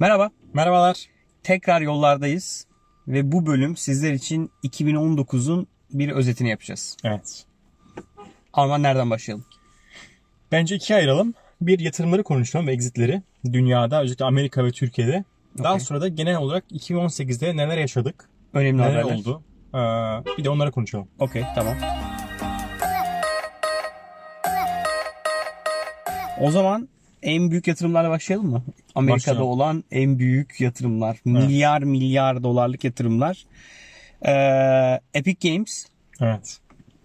Merhaba, Merhabalar. tekrar yollardayız ve bu bölüm sizler için 2019'un bir özetini yapacağız. Evet. Arman nereden başlayalım? Bence ikiye ayıralım. Bir yatırımları konuşalım ve exitleri. Dünyada özellikle Amerika ve Türkiye'de. Daha Okey. sonra da genel olarak 2018'de neler yaşadık, Önemli neler haberler. oldu. Ee, bir de onları konuşalım. Okey, tamam. O zaman en büyük yatırımlarla başlayalım mı? Amerika'da Başlayalım. olan en büyük yatırımlar. Milyar milyar dolarlık yatırımlar. Ee, Epic Games. Evet.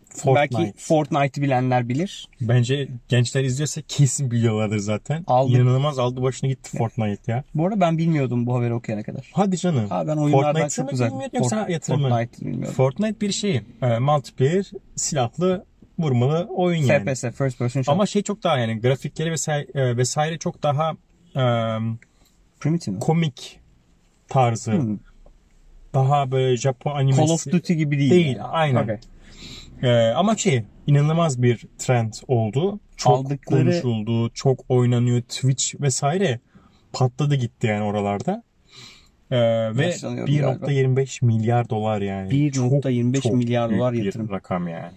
Fortnite. Belki Fortnite'ı bilenler bilir. Bence gençler izliyorsa kesin biliyorlardır zaten. Aldı. İnanılmaz aldı başına gitti Fortnite ya. Bu arada ben bilmiyordum bu haberi okuyana kadar. Hadi canım. Abi ben oyunlardan Fortnite'ı çok mı uzak. bilmiyordun yoksa yatırımı? Fortnite bilmiyorum. Fortnite bir şey. E, multiplayer, silahlı, vurmalı oyun yani. FPS, first person shooter. Ama şey çok daha yani grafikleri vesaire, e, vesaire çok daha e, Primitive mi? komik tarzı. Hmm. Daha böyle Japon animesi. Call of Duty gibi değil. Değil, yani. aynen. Okey. Ee, ama şey inanılmaz bir trend oldu. Çok Aldıkları- konuşuldu, çok oynanıyor. Twitch vesaire patladı gitti yani oralarda. Ee, ve Yaşlanıyorum galiba. 1.25 milyar dolar yani. 1.25 Çok- çok milyar büyük dolar bir yatırım. rakam yani.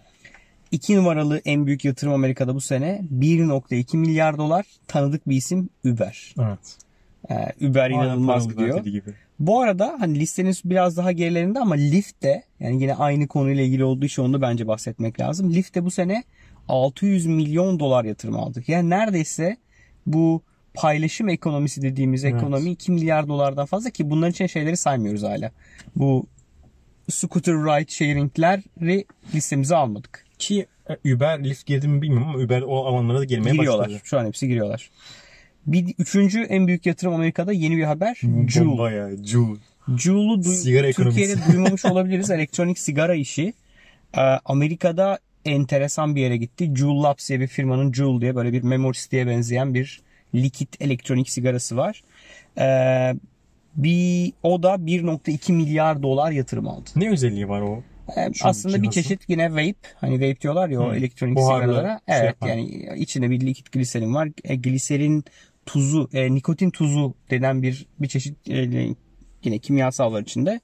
İki numaralı en büyük yatırım Amerika'da bu sene 1.2 milyar dolar tanıdık bir isim Uber. Evet. Ee, Uber inanılmaz Aynen, gidiyor. gibi. Bu arada hani listenin biraz daha gerilerinde ama Lyft de yani yine aynı konuyla ilgili olduğu için onu da bence bahsetmek lazım. Lyft de bu sene 600 milyon dolar yatırım aldık. Yani neredeyse bu paylaşım ekonomisi dediğimiz Evet. ekonomi 2 milyar dolardan fazla ki bunların için şeyleri saymıyoruz hala. Bu scooter ride sharing'leri listemize almadık. Ki e, Uber, Lyft girdi mi bilmiyorum ama Uber o alanlara da girmeye Giriyorlar. başladı. Şu an hepsi giriyorlar. Bir üçüncü en büyük yatırım Amerika'da yeni bir haber. Juul. Bomba ya. Juul. Juul'u duy- Sigara ekonomisi. Türkiye'de duymamış olabiliriz. Elektronik sigara işi. Ee, Amerika'da enteresan bir yere gitti. Juul Labs diye bir firmanın Juul diye böyle bir Memories diye benzeyen bir likit elektronik sigarası var. Ee, bir o da 1.2 milyar dolar yatırım aldı. Ne özelliği var o? Ee, Şu aslında bir çeşit yine vape. Hani vape diyorlar ya o Hı. elektronik Buharlı sigaralara. şey Evet yapan. yani içinde bir likit gliserin var. E, gliserin tuzu, e, nikotin tuzu denen bir bir çeşit e, yine kimyasal var içinde.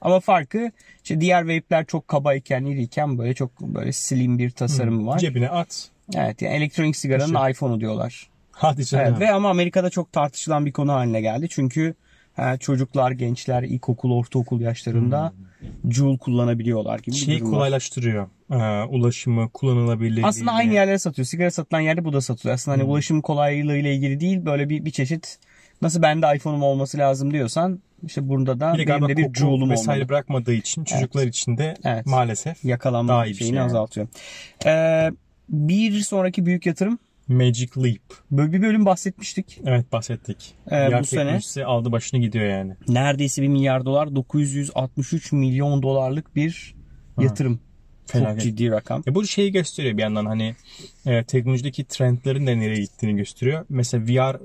Ama farkı işte diğer vape'ler çok kabayken, iriyken böyle çok böyle slim bir tasarımı var. Cebine at. Evet yani elektronik sigaranın iPhone'u diyorlar. Hadi canım. Evet, ve ama Amerika'da çok tartışılan bir konu haline geldi. Çünkü e, çocuklar, gençler ilkokul, ortaokul yaşlarında Juul kullanabiliyorlar gibi Şeyi kolaylaştırıyor. Ee, ulaşımı, kullanılabilirliği. Aslında aynı yerlere satıyor. Sigara satılan yerde bu da satılıyor. Aslında hani ulaşım kolaylığı ile ilgili değil böyle bir, bir çeşit nasıl bende iPhone'um olması lazım diyorsan işte burada da Bir benim de bir Juul'um vesaire olmalı. bırakmadığı için çocuklar için de Evet. maalesef Yakalanma Daha iyi bir şeyini şey yani. azaltıyor. Ee, bir sonraki büyük yatırım Magic Leap. böyle bir bölüm bahsetmiştik. Evet bahsettik. Ee, Yer bu sene- aldı başını gidiyor yani. Neredeyse 1 milyar dolar 963 milyon dolarlık bir yatırım. Çok Felaket. ciddi rakam. Ya bu şeyi gösteriyor bir yandan hani e, teknolojideki trendlerin de nereye gittiğini gösteriyor. Mesela VR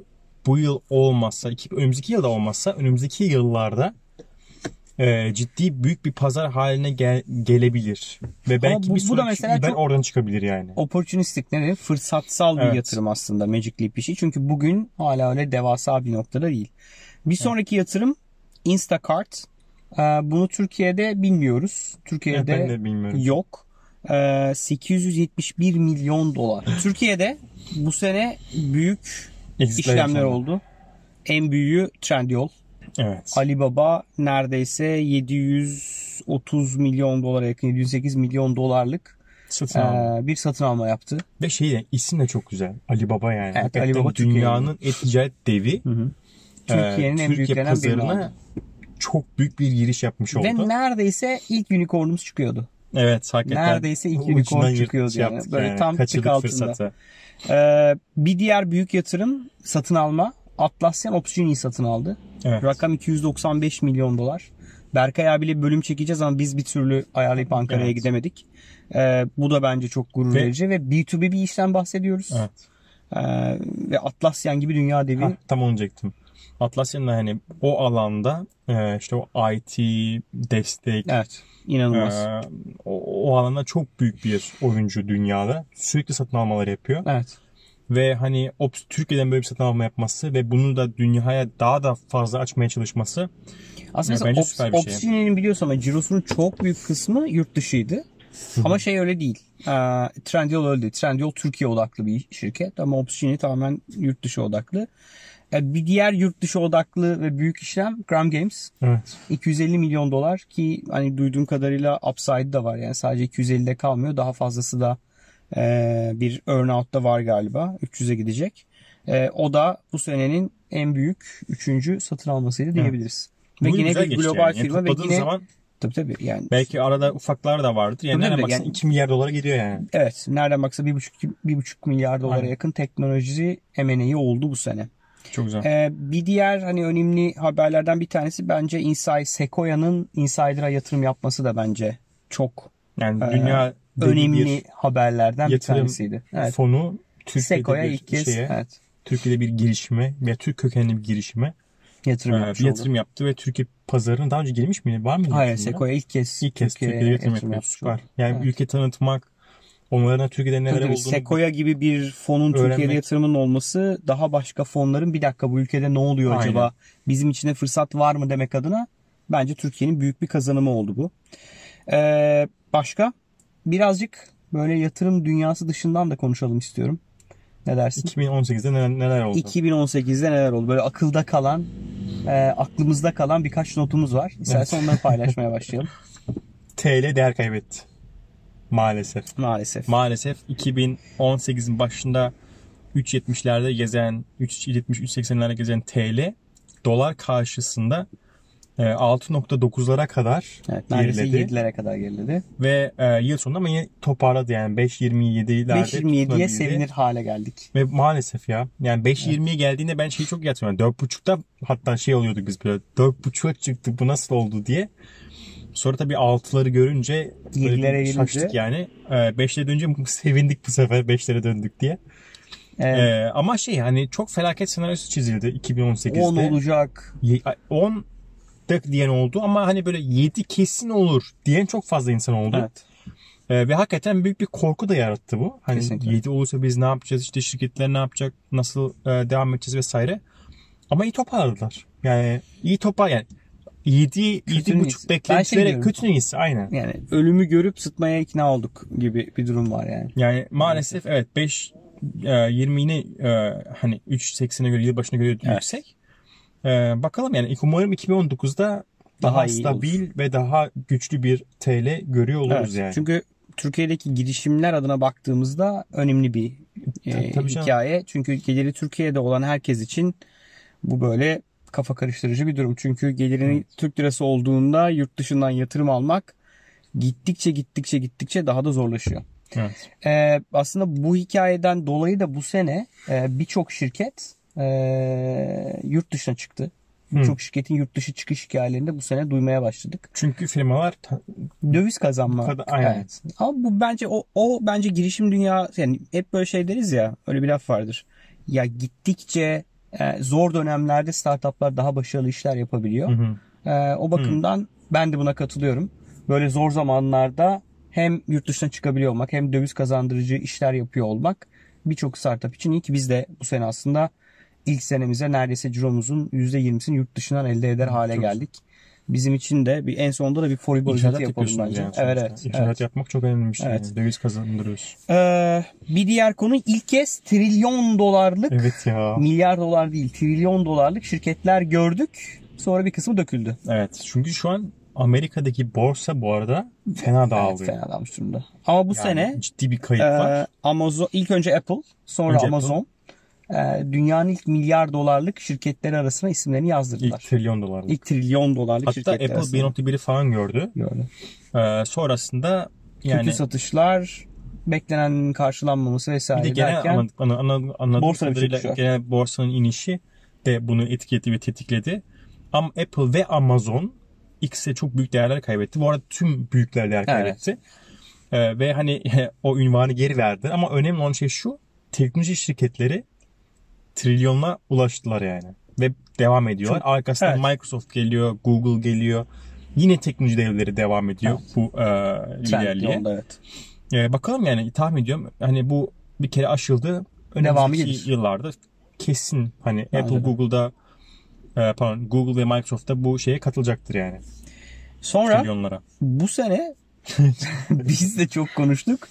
bu yıl olmazsa, iki, önümüzdeki yılda olmazsa önümüzdeki yıllarda e, ciddi büyük bir pazar haline gel- gelebilir. Ve belki bu- bir bu da sonraki mesela çok- oradan çıkabilir yani. Opportunistik ne denir? Fırsatsal bir Evet. yatırım aslında Magic Leap işi. Çünkü bugün hala öyle devasa bir noktada değil. Bir sonraki yatırım Instacart. Ee, bunu Türkiye'de bilmiyoruz. Türkiye'de Evet, de bilmiyorum. yok. Ee, 871 milyon dolar. Türkiye'de bu sene büyük işlemler oldu. En büyüğü Trendyol. Evet. Alibaba neredeyse 730 milyon dolara yakın 708 milyon dolarlık Satın aldı. bir satın alma yaptı. Ve şey de isim de çok güzel. Ali Baba yani. Evet, Hakikaten Ali Baba dünyanın et-ticaret devi. hı. Ee, Türkiye'nin en Türkiye pazarına çok büyük bir giriş yapmış oldu. Ve neredeyse ilk unicornumuz çıkıyordu. Evet hakikaten. Neredeyse ilk unicorn çıkıyordu yani. Böyle tam Kaçırdık tık altında. fırsatı. Ee, bir diğer büyük yatırım satın alma. Atlassian Opsgenius'i satın aldı. Evet. Rakam 295 milyon dolar. Berkay abiyle bölüm çekeceğiz ama biz bir türlü ayarlayıp Ankara'ya Evet. gidemedik. Ee, bu da bence çok gurur Ve- verici ve B2B bir işten bahsediyoruz. Evet. Ee, ve Atlassian gibi dünya devi. Hah, tam onu diyecektim. Atlassian'ın da hani o alanda e, işte o IT destek Evet. inanılmaz. e, o, o alanda çok büyük bir oyuncu dünyada. Sürekli satın almalar yapıyor. evet. Ve hani Ops Türkiye'den böyle bir satın alma yapması ve bunu da dünyaya daha da fazla açmaya çalışması Aslında Ya bence Ops, süper bir şey. Opsini'nin biliyorsun ama cirosunun çok büyük kısmı yurt dışıydı. ama şey öyle değil. Ee, Trendyol öyle değil. Trendyol Türkiye odaklı bir şirket ama Opsini tamamen yurt dışı odaklı. Ee, bir diğer yurt dışı odaklı ve büyük işlem Gram Games. evet. 250 milyon dolar ki hani duyduğum kadarıyla upside da var. Yani sadece 250'de kalmıyor. Daha fazlası da e, bir earnout da var galiba. 300'e gidecek. E, o da bu senenin en büyük üçüncü satın almasıydı diyebiliriz. Ve Bu yine bir global yani. Yani firma ve topladığın yine zaman tabii tabii yani belki arada ufaklar da vardır. Yani Tabii nereden baksan yani- 2 milyar dolara gidiyor yani. evet nereden baksa 1,5 1,5 milyar dolara Aynen. yakın teknoloji M&A'yi oldu bu sene. Çok güzel. Ee, bir diğer hani önemli haberlerden bir tanesi bence Inside Sequoia'nın Insider'a yatırım yapması da bence çok Yani Ee, dünya devi önemli bir haberlerden bir tanesiydi. Evet. fonu Türkiye'de bir ilk kez şeye, evet, Türkiye'de bir girişime ve Türk kökenli bir girişime yatırım e, bir oldu. yatırım yaptı ve Türkiye pazarına daha önce girmiş miydi? Var mıydı? Hayır? Sequoia ilk kez İlk kez Türkiye'ye Türkiye'de yatırım yatırım yapmış Süper. oldu. Yani Evet. ülke tanıtmak, onların Türkiye'de neler Tabii olduğunu Sequoia gibi bir fonun Türkiye'de öğrenmek. yatırımının olması daha başka fonların bir dakika bu ülkede ne oluyor Aynen. acaba? Bizim içinde fırsat var mı demek adına bence Türkiye'nin büyük bir kazanımı oldu bu. Ee, başka birazcık böyle yatırım dünyası dışından da konuşalım istiyorum. Ne dersin? 2018'de neler, neler oldu? 2018'de neler oldu? Böyle akılda kalan, e, aklımızda kalan birkaç notumuz var. İstersen onları paylaşmaya başlayalım. TL değer kaybetti. Maalesef. Maalesef. Maalesef 2018'in başında 3.70'lerde gezen, 3.70-3.80'lerde gezen TL dolar karşısında 6.9'lara kadar evet, neredeyse geriledi. 7'lere kadar geriledi. Ve e, yıl sonunda ama yine toparladı yani 5.27'lerde 5.27'ye tutunabildi. sevinir hale geldik. Ve maalesef ya yani 5.20'ye geldiğinde ben şeyi çok yatmıyorum. 4.5'ta hatta şey oluyorduk biz böyle 4.5'a çıktık bu nasıl oldu diye. Sonra tabii 6'ları görünce böyle Yedilere bir gelince- şaştık yani. E, 5'lere dönünce sevindik bu sefer 5'lere döndük diye. Evet. E, ama şey hani çok felaket senaryosu çizildi 2018'de. 10 olacak. Ye- 10 da diyen oldu ama hani böyle 7 kesin olur diyen çok fazla insan oldu. Evet. Ee, ve hakikaten büyük bir korku da yarattı bu. Hani Kesinlikle. 7 olursa biz ne yapacağız? İşte şirketler ne yapacak? Nasıl e, devam edeceğiz vesaire. Ama iyi toparladılar. Yani iyi topar yani 7 Kötünün 7,5 iyisi. Ben şey kötünün iyisi aynen. Yani ölümü görüp sıtmaya ikna olduk gibi bir durum var yani. Yani maalesef evet 5 e, 20 yine e, hani 3.80'e göre yılbaşına göre Evet. yüksek. E, bakalım yani umarım 2019'da daha, Daha stabil ve daha güçlü bir TL görüyor oluruz Evet, yani. Çünkü Türkiye'deki girişimler adına baktığımızda önemli bir e, Tabii, tabii canım. hikaye. Çünkü geliri Türkiye'de olan herkes için bu böyle kafa karıştırıcı bir durum. Çünkü gelirini Türk lirası olduğunda yurt dışından yatırım almak gittikçe gittikçe gittikçe daha da zorlaşıyor. Evet. Ee, aslında bu hikayeden dolayı da bu sene e, birçok şirket e, yurt dışına çıktı. Birçok şirketin yurt dışı çıkış hikayelerini de bu sene duymaya başladık. Çünkü firmalar ta- Döviz kazanma. Kadar- aynen. Evet. Ama bu bence o, o bence girişim dünya yani hep böyle şey deriz ya öyle bir laf vardır. Ya gittikçe e, zor dönemlerde startuplar daha başarılı işler yapabiliyor. Hı hı. E, o bakımdan ben de buna katılıyorum. Böyle zor zamanlarda hem yurt dışına çıkabiliyor olmak hem döviz kazandırıcı işler yapıyor olmak birçok startup için iyi ki biz de bu sene aslında ilk senemize neredeyse ciromuzun %20'sini yurt dışından elde eder hale çok geldik. Bizim için de bir en sonunda da bir Foribo İhracat özeti yapalım bence. yani evet, evet, İhracat evet. yapmak çok önemli bir şey. Evet. Yani. Döviz kazandırıyoruz. Ee, bir diğer konu ilk kez trilyon dolarlık, Evet ya. milyar dolar değil trilyon dolarlık şirketler gördük. Sonra bir kısmı döküldü. Evet. Çünkü şu an Amerika'daki borsa bu arada fena Evet, dağılıyor. fena dalmış durumda. Ama bu Yani sene ciddi bir kayıp e, var. Amazon ilk önce Apple, sonra Önce Amazon e, dünyanın ilk milyar dolarlık şirketleri arasına isimlerini yazdırdılar. İlk trilyon dolarlık. İlk trilyon dolarlık Hatta şirketler Apple arasına. 1.1'i falan gördü. Gördüm. Ee, sonrasında yani Kötü satışlar, beklenen karşılanmaması bir vesaire de genel derken anladık, anladığım Borsada bir kadarıyla genel borsanın inişi de bunu etkiledi ve tetikledi. Ama Apple ve Amazon ikisi çok büyük değerler kaybetti. Bu arada tüm büyükler değer kaybetti. Ee, ve hani o ünvanı geri verdi. Ama önemli olan şey şu. Teknoloji şirketleri trilyonla ulaştılar yani. Ve devam ediyorlar. Arkasından Evet. Microsoft geliyor, Google geliyor. Yine teknoloji devleri devam ediyor bu e, liderliğe. evet. Ee, bakalım yani tahmin ediyorum. Hani bu bir kere aşıldı. Devamı önümüzdeki yıllarda kesin hani Bence Apple, de. Google'da e, pardon Google ve Microsoft'ta bu şeye katılacaktır yani. Sonra Trilyonlara. bu sene biz de çok konuştuk.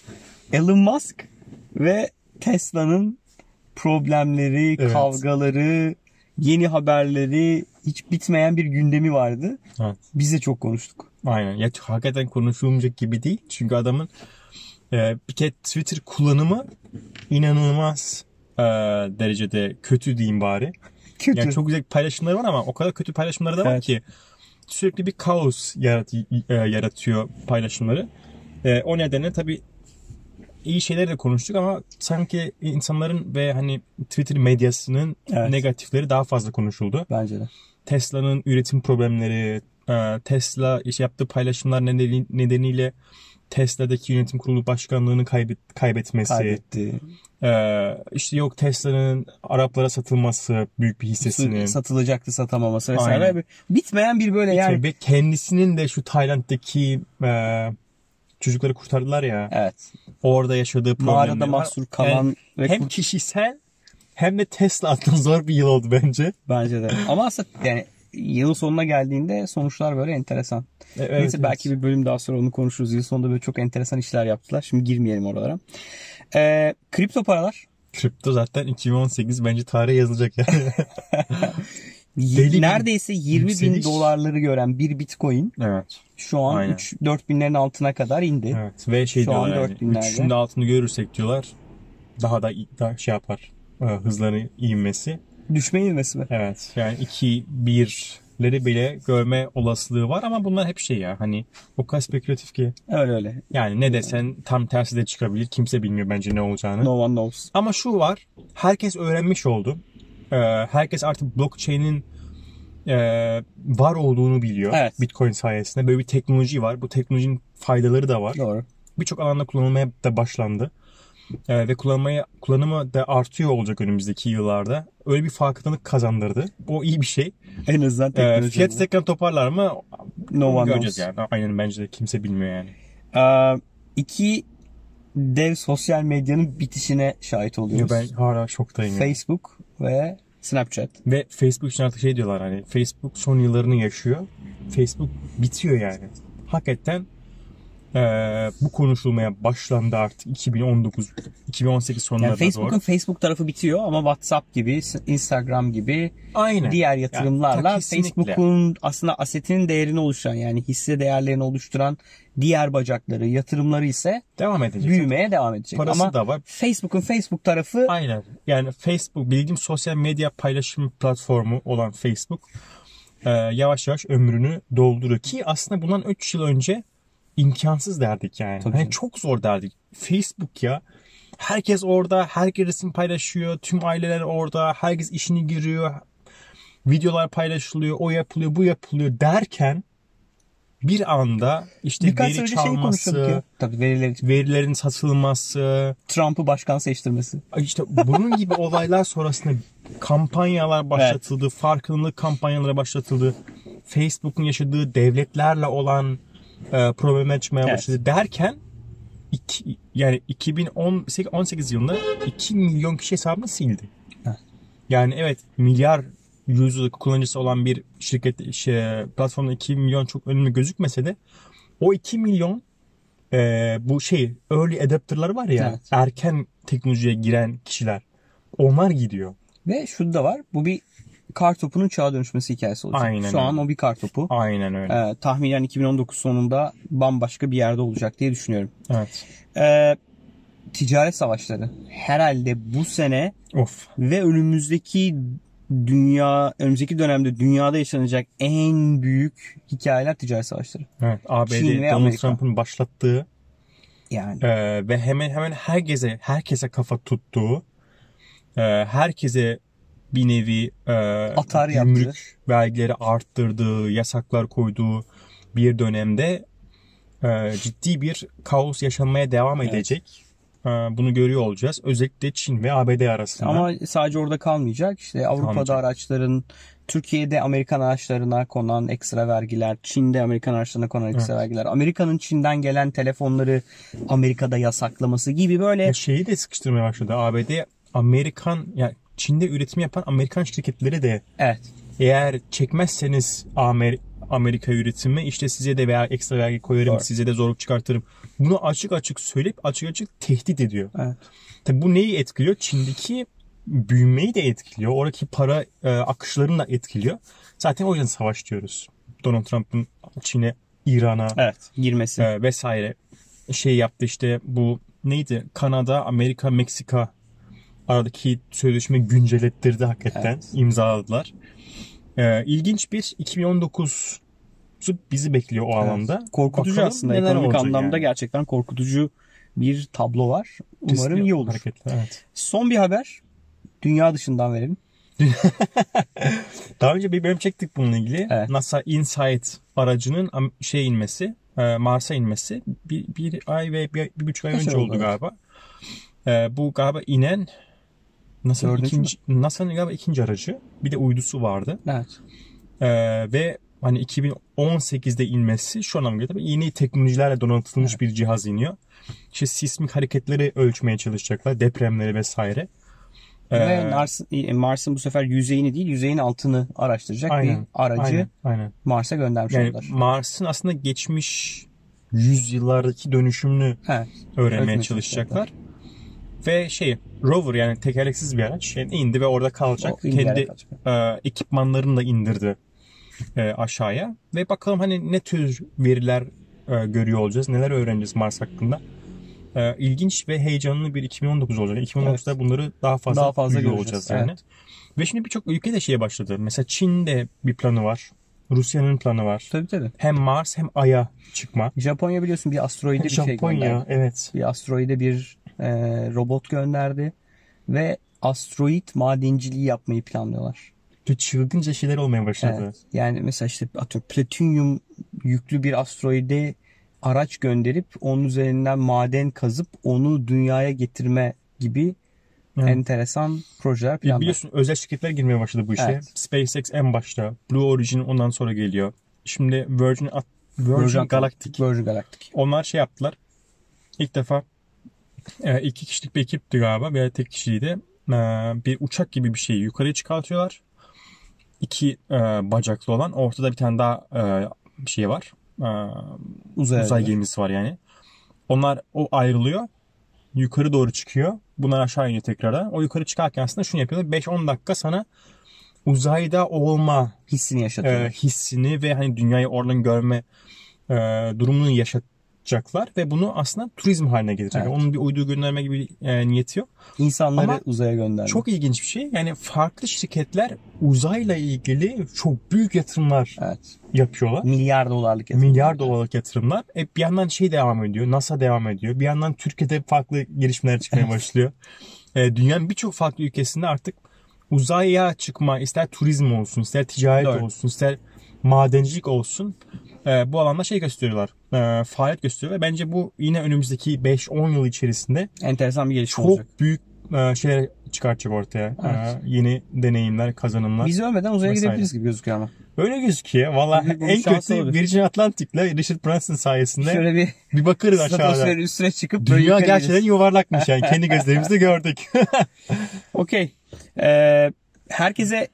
Elon Musk ve Tesla'nın problemleri, Evet. kavgaları, yeni haberleri hiç bitmeyen bir gündemi vardı. Evet. Biz de çok konuştuk. Aynen. Ya hakikaten konuşulmayacak gibi değil. Çünkü adamın e, bir kere Twitter kullanımı inanılmaz e, derecede kötü diyeyim bari. Kötü. Yani çok güzel paylaşımları var ama o kadar kötü paylaşımları da var Evet. ki sürekli bir kaos yarat, e, yaratıyor paylaşımları. E, o nedenle tabii iyi şeyler de konuştuk ama sanki insanların ve hani Twitter medyasının Evet. negatifleri daha fazla konuşuldu. Bence de. Tesla'nın üretim problemleri, e, Tesla işte yaptığı paylaşımlar nedeni- nedeniyle Tesla'daki yönetim kurulu başkanlığını kaybet, kaybetmesi, Kaybetti. e, işte yok Tesla'nın Araplara satılması büyük bir hissesini, Satılacaktı satamaması vesaire. Aynen. Bitmeyen bir böyle yani. ve kendisinin de şu Tayland'daki e, çocukları kurtardılar ya, Evet. orada yaşadığı problemleri Mağarada mahsur kalan Yani ve hem kişisel hem de Tesla adına zor bir yıl oldu bence. bence de. Ama aslında yani yılın sonuna geldiğinde sonuçlar böyle enteresan. E, evet, Neyse evet. belki bir bölüm daha sonra onu konuşuruz. Yıl sonunda böyle çok enteresan işler yaptılar. Şimdi girmeyelim oralara. Ee, kripto paralar. Kripto zaten 2018 bence tarihe yazılacak yani. Deli neredeyse 20 bin yükseliş. dolarları gören bir bitcoin evet. şu an Aynen. 3-4 binlerin altına kadar indi. Evet ve şey Şu an diyorlar yani 4000'lerde. üçünün de altını görürsek diyorlar daha da daha şey yapar e, hızları ivmesi. Düşme ivmesi mi? Evet yani 2 1'leri bile görme olasılığı var ama bunlar hep şey ya hani o kadar spekülatif ki Öyle öyle. yani ne desen tam tersi de çıkabilir. Kimse bilmiyor bence ne olacağını. No one knows. Ama şu var. Herkes öğrenmiş oldu. Ee, herkes artık blockchain'in e, var olduğunu biliyor. Evet. Bitcoin sayesinde. Böyle bir teknoloji var. Bu teknolojinin faydaları da var. Doğru. Birçok alanda kullanılmaya da başlandı. Ee, ve kullanmaya kullanımı da artıyor olacak önümüzdeki yıllarda. Öyle bir farkındalık kazandırdı. O iyi bir şey. En azından Ee, teknoloji. fiyat tekrar toparlar mı? no one göreceğiz knows. yani. Aynen bence de kimse bilmiyor yani. Ee, iki dev sosyal medyanın bitişine şahit Ya oluyoruz. ben hala şoktayım. Facebook ve Snapchat. Ve Facebook için artık şey diyorlar hani Facebook son yıllarını yaşıyor. Facebook bitiyor yani. Hakikaten eee, bu konuşulmaya başlandı artık 2019 2018 sonlarına Yani Facebook'un doğru. Facebook tarafı bitiyor ama WhatsApp gibi, Instagram gibi Aynen. diğer Yani, yatırımlarla kesinlikle. Facebook'un aslında asetinin değerini oluşturan yani hisse değerlerini oluşturan diğer bacakları, yatırımları ise devam edecek. büyümeye devam edecek. Parası ama da var. Facebook'un Facebook tarafı Aynen. Yani Facebook bildiğim sosyal medya paylaşım platformu olan Facebook eee, yavaş yavaş ömrünü dolduruyor ki aslında bundan 3 yıl önce imkansız derdik yani. Tabii Hani çok zor derdik. Facebook ya. Herkes orada, herkes resim paylaşıyor, tüm aileler orada, herkes işini giriyor, videolar paylaşılıyor, o yapılıyor, bu yapılıyor derken bir anda işte birkaç veri ya. çalması, Tabii verileri için. verilerin satılması, Trump'ı başkan seçtirmesi. işte bunun gibi olaylar sonrasında kampanyalar başlatıldı, farkındalık kampanyaları başlatıldı. Facebook'un yaşadığı devletlerle olan e, probleme çıkmaya Evet. başladı derken iki, yani 2018 18 yılında 2 milyon kişi hesabını sildi. Evet. Yani evet milyar yüzlük kullanıcısı olan bir şirket şey, platformda 2 milyon çok önemli gözükmese de o 2 milyon e, bu şey early adapter'lar var ya Evet. erken teknolojiye giren kişiler onlar gidiyor. Ve şu da var. Bu bir kar topunun çağa dönüşmesi hikayesi olacak. Aynen Şu an öyle. o bir kar topu. Aynen öyle. Ee, tahminen 2019 sonunda bambaşka bir yerde olacak diye düşünüyorum. Evet. Ee, ticaret savaşları herhalde bu sene Of. ve önümüzdeki dünya önümüzdeki dönemde dünyada yaşanacak en büyük hikayeler ticaret savaşları. Evet. ABD Çin ve Donald. Trump'ın başlattığı Yani e, ve hemen hemen herkese herkese kafa tuttuğu e, herkese bir nevi e, Atar gümrük yaptı. vergileri arttırdığı, yasaklar koyduğu bir dönemde e, ciddi bir kaos yaşanmaya devam Evet. edecek. E, bunu görüyor olacağız. Özellikle Çin ve ABD arasında. ama sadece orada kalmayacak. İşte Avrupa'da Kalmayacak. araçların Türkiye'de Amerikan araçlarına konan ekstra vergiler, Çin'de Amerikan araçlarına konan ekstra vergiler, Amerika'nın Çin'den gelen telefonları Amerika'da yasaklaması gibi böyle Ya şeyi de sıkıştırmaya başladı. ABD Amerikan yani Çin'de üretim yapan Amerikan şirketleri de Evet. eğer çekmezseniz Amer Amerika üretimi işte size de veya ekstra vergi koyarım, Doğru. size de zorluk çıkartırım. Bunu açık açık söyleyip açık açık tehdit ediyor. Evet. Tabi bu neyi etkiliyor? Çin'deki büyümeyi de etkiliyor. Oradaki para e, akışlarını da etkiliyor. Zaten o yüzden savaş diyoruz. Donald Trump'ın Çin'e, İran'a Evet. Girmesi. e, vesaire şey yaptı işte bu neydi? Kanada, Amerika, Meksika aradaki sözleşme güncellettirdi hakikaten. Evet. imzaladılar. E, ilginç bir 2019 bizi bekliyor o alanda. Korkutucu Bakalım aslında. Ekonomik anlamda yani. gerçekten korkutucu bir tablo var. Umarım Riskli iyi olur. hareketler, evet. Son bir haber. Dünya dışından verelim. Daha önce bir bölüm çektik bununla ilgili. Evet. NASA InSight aracının şey inmesi, e, Mars'a inmesi bir, bir ay ve bir, bir buçuk ay Kaç önce oldu, oldu, galiba. E, bu galiba inen NASA'nın Dördüncü ikinci, NASA'nın galiba ikinci aracı. Bir de uydusu vardı. Evet. E, ve hani 2018'de inmesi şu anlamda. Tabii yeni teknolojilerle donatılmış bir cihaz iniyor. İşte sismik hareketleri ölçmeye çalışacaklar. Depremleri vesaire. E, Ve Mars, Mars'ın bu sefer yüzeyini değil yüzeyin altını araştıracak aynen, bir aracı aynen, aynen. Mars'a göndermiş Yani oldular. Mars'ın aslında geçmiş yüzyıllardaki dönüşümünü Evet. öğrenmeye Öğrenmeye çalışacaklar. Ve şey rover yani tekerleksiz bir araç yani indi ve orada kalacak. O Kendi kalacak. e, ekipmanlarını da indirdi e, aşağıya. Ve bakalım hani ne tür veriler e, görüyor olacağız. Neler öğreneceğiz Mars hakkında. E, ilginç ve heyecanlı bir 2019 olacak. 2019'da bunları daha fazla, Daha fazla göreceğiz, olacağız yani. evet. Ve şimdi birçok ülke de şeye başladı. Mesela Çin'de bir planı var. Rusya'nın planı var. Tabii tabii. Hem Mars hem Ay'a çıkma. Japonya biliyorsun bir asteroide bir şey Japonya evet. Bir asteroide bir e, robot gönderdi. Ve asteroid madenciliği yapmayı planlıyorlar. Çılgınca şeyler olmaya başladı. Evet. Yani mesela işte atıyorum platinyum yüklü bir asteroide araç gönderip onun üzerinden maden kazıp onu dünyaya getirme gibi Evet. enteresan projeler planlar. Biliyorsun özel şirketler girmeye başladı bu işe. Evet. SpaceX en başta. Blue Origin ondan sonra geliyor. Şimdi Virgin, At- Virgin, Galactic. Virgin Galactic. Onlar şey yaptılar. İlk defa e, iki kişilik bir ekipti galiba veya tek kişiydi. E, bir uçak gibi bir şeyi yukarıya çıkartıyorlar. İki e, bacaklı olan. Ortada bir tane daha e, şey var. E, Uzay, uzay gemisi var yani. Onlar o ayrılıyor. Yukarı doğru çıkıyor. Bunlar aşağı iniyor tekrardan. O yukarı çıkarken aslında şunu yapıyorlar. 5-10 dakika sana uzayda olma hissini e, yaşatıyor. hissini ve hani dünyayı oradan görme e, durumunu yaşatacaklar ve bunu aslında turizm haline getirecek. Evet. Onun bir uydu gönderme gibi e, niyeti yok. İnsanları ama uzaya gönderdi. Çok ilginç bir şey. Yani farklı şirketler uzayla ilgili çok büyük yatırımlar Evet. yapıyorlar. Milyar dolarlık yatırım. Milyar dolarlık yatırımlar. E, bir yandan şey devam ediyor. NASA devam ediyor. Bir yandan Türkiye'de farklı gelişmeler çıkmaya başlıyor. E, dünyanın birçok farklı ülkesinde artık uzaya çıkma ister turizm olsun, ister ticaret Doğru. olsun, ister madencilik olsun e, bu alanda şey gösteriyorlar. E, faaliyet gösteriyor ve bence bu yine önümüzdeki 5-10 yıl içerisinde Enteresan bir gelişme çok olacak. büyük e, şeyler çıkartacak ortaya. Evet. E, yeni deneyimler, kazanımlar. Biz ölmeden uzaya Vesaire. gidebiliriz gibi gözüküyor ama. Öyle gözüküyor. Valla en kötü olabilir. Virgin Atlantic'le Richard Branson sayesinde Şöyle bir bir bakarız aşağıda. üstüne çıkıp böyle Dünya yukarı gerçekten yuvarlakmış yani. Kendi gözlerimizle gördük. Okey. Ee, herkese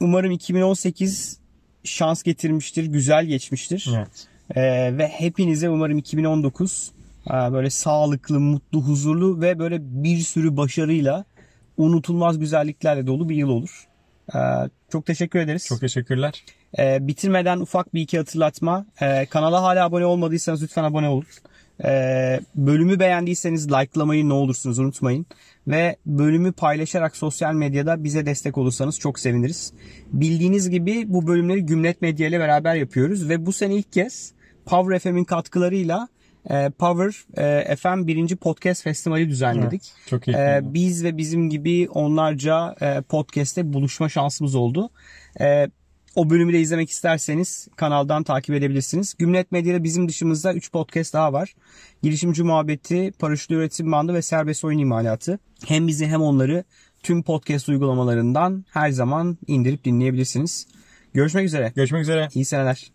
umarım 2018 şans getirmiştir, güzel geçmiştir. evet. Ee, ve hepinize umarım 2019 e, böyle sağlıklı, mutlu, huzurlu ve böyle bir sürü başarıyla unutulmaz güzelliklerle dolu bir yıl olur. Ee, çok teşekkür ederiz. Çok teşekkürler. Ee, bitirmeden ufak bir iki hatırlatma. Ee, kanala hala abone olmadıysanız lütfen abone olun. Ee, bölümü beğendiyseniz likelamayı ne olursunuz unutmayın. Ve bölümü paylaşarak sosyal medyada bize destek olursanız çok seviniriz. Bildiğiniz gibi bu bölümleri Gümlet Medya ile beraber yapıyoruz. Ve bu sene ilk kez Power FM'in katkılarıyla e, Power e, FM birinci podcast festivali düzenledik. Çok iyi. Ee, biz ve bizim gibi onlarca e, podcast'te buluşma şansımız oldu. O bölümü de izlemek isterseniz kanaldan takip edebilirsiniz. Gümlet Medya'da bizim dışımızda 3 podcast daha var. Girişimci Muhabbeti, Paraşütlü Üretim Bandı ve Serbest Oyun İmalatı. Hem bizi hem onları tüm podcast uygulamalarından her zaman indirip dinleyebilirsiniz. Görüşmek üzere. Görüşmek üzere. İyi seneler.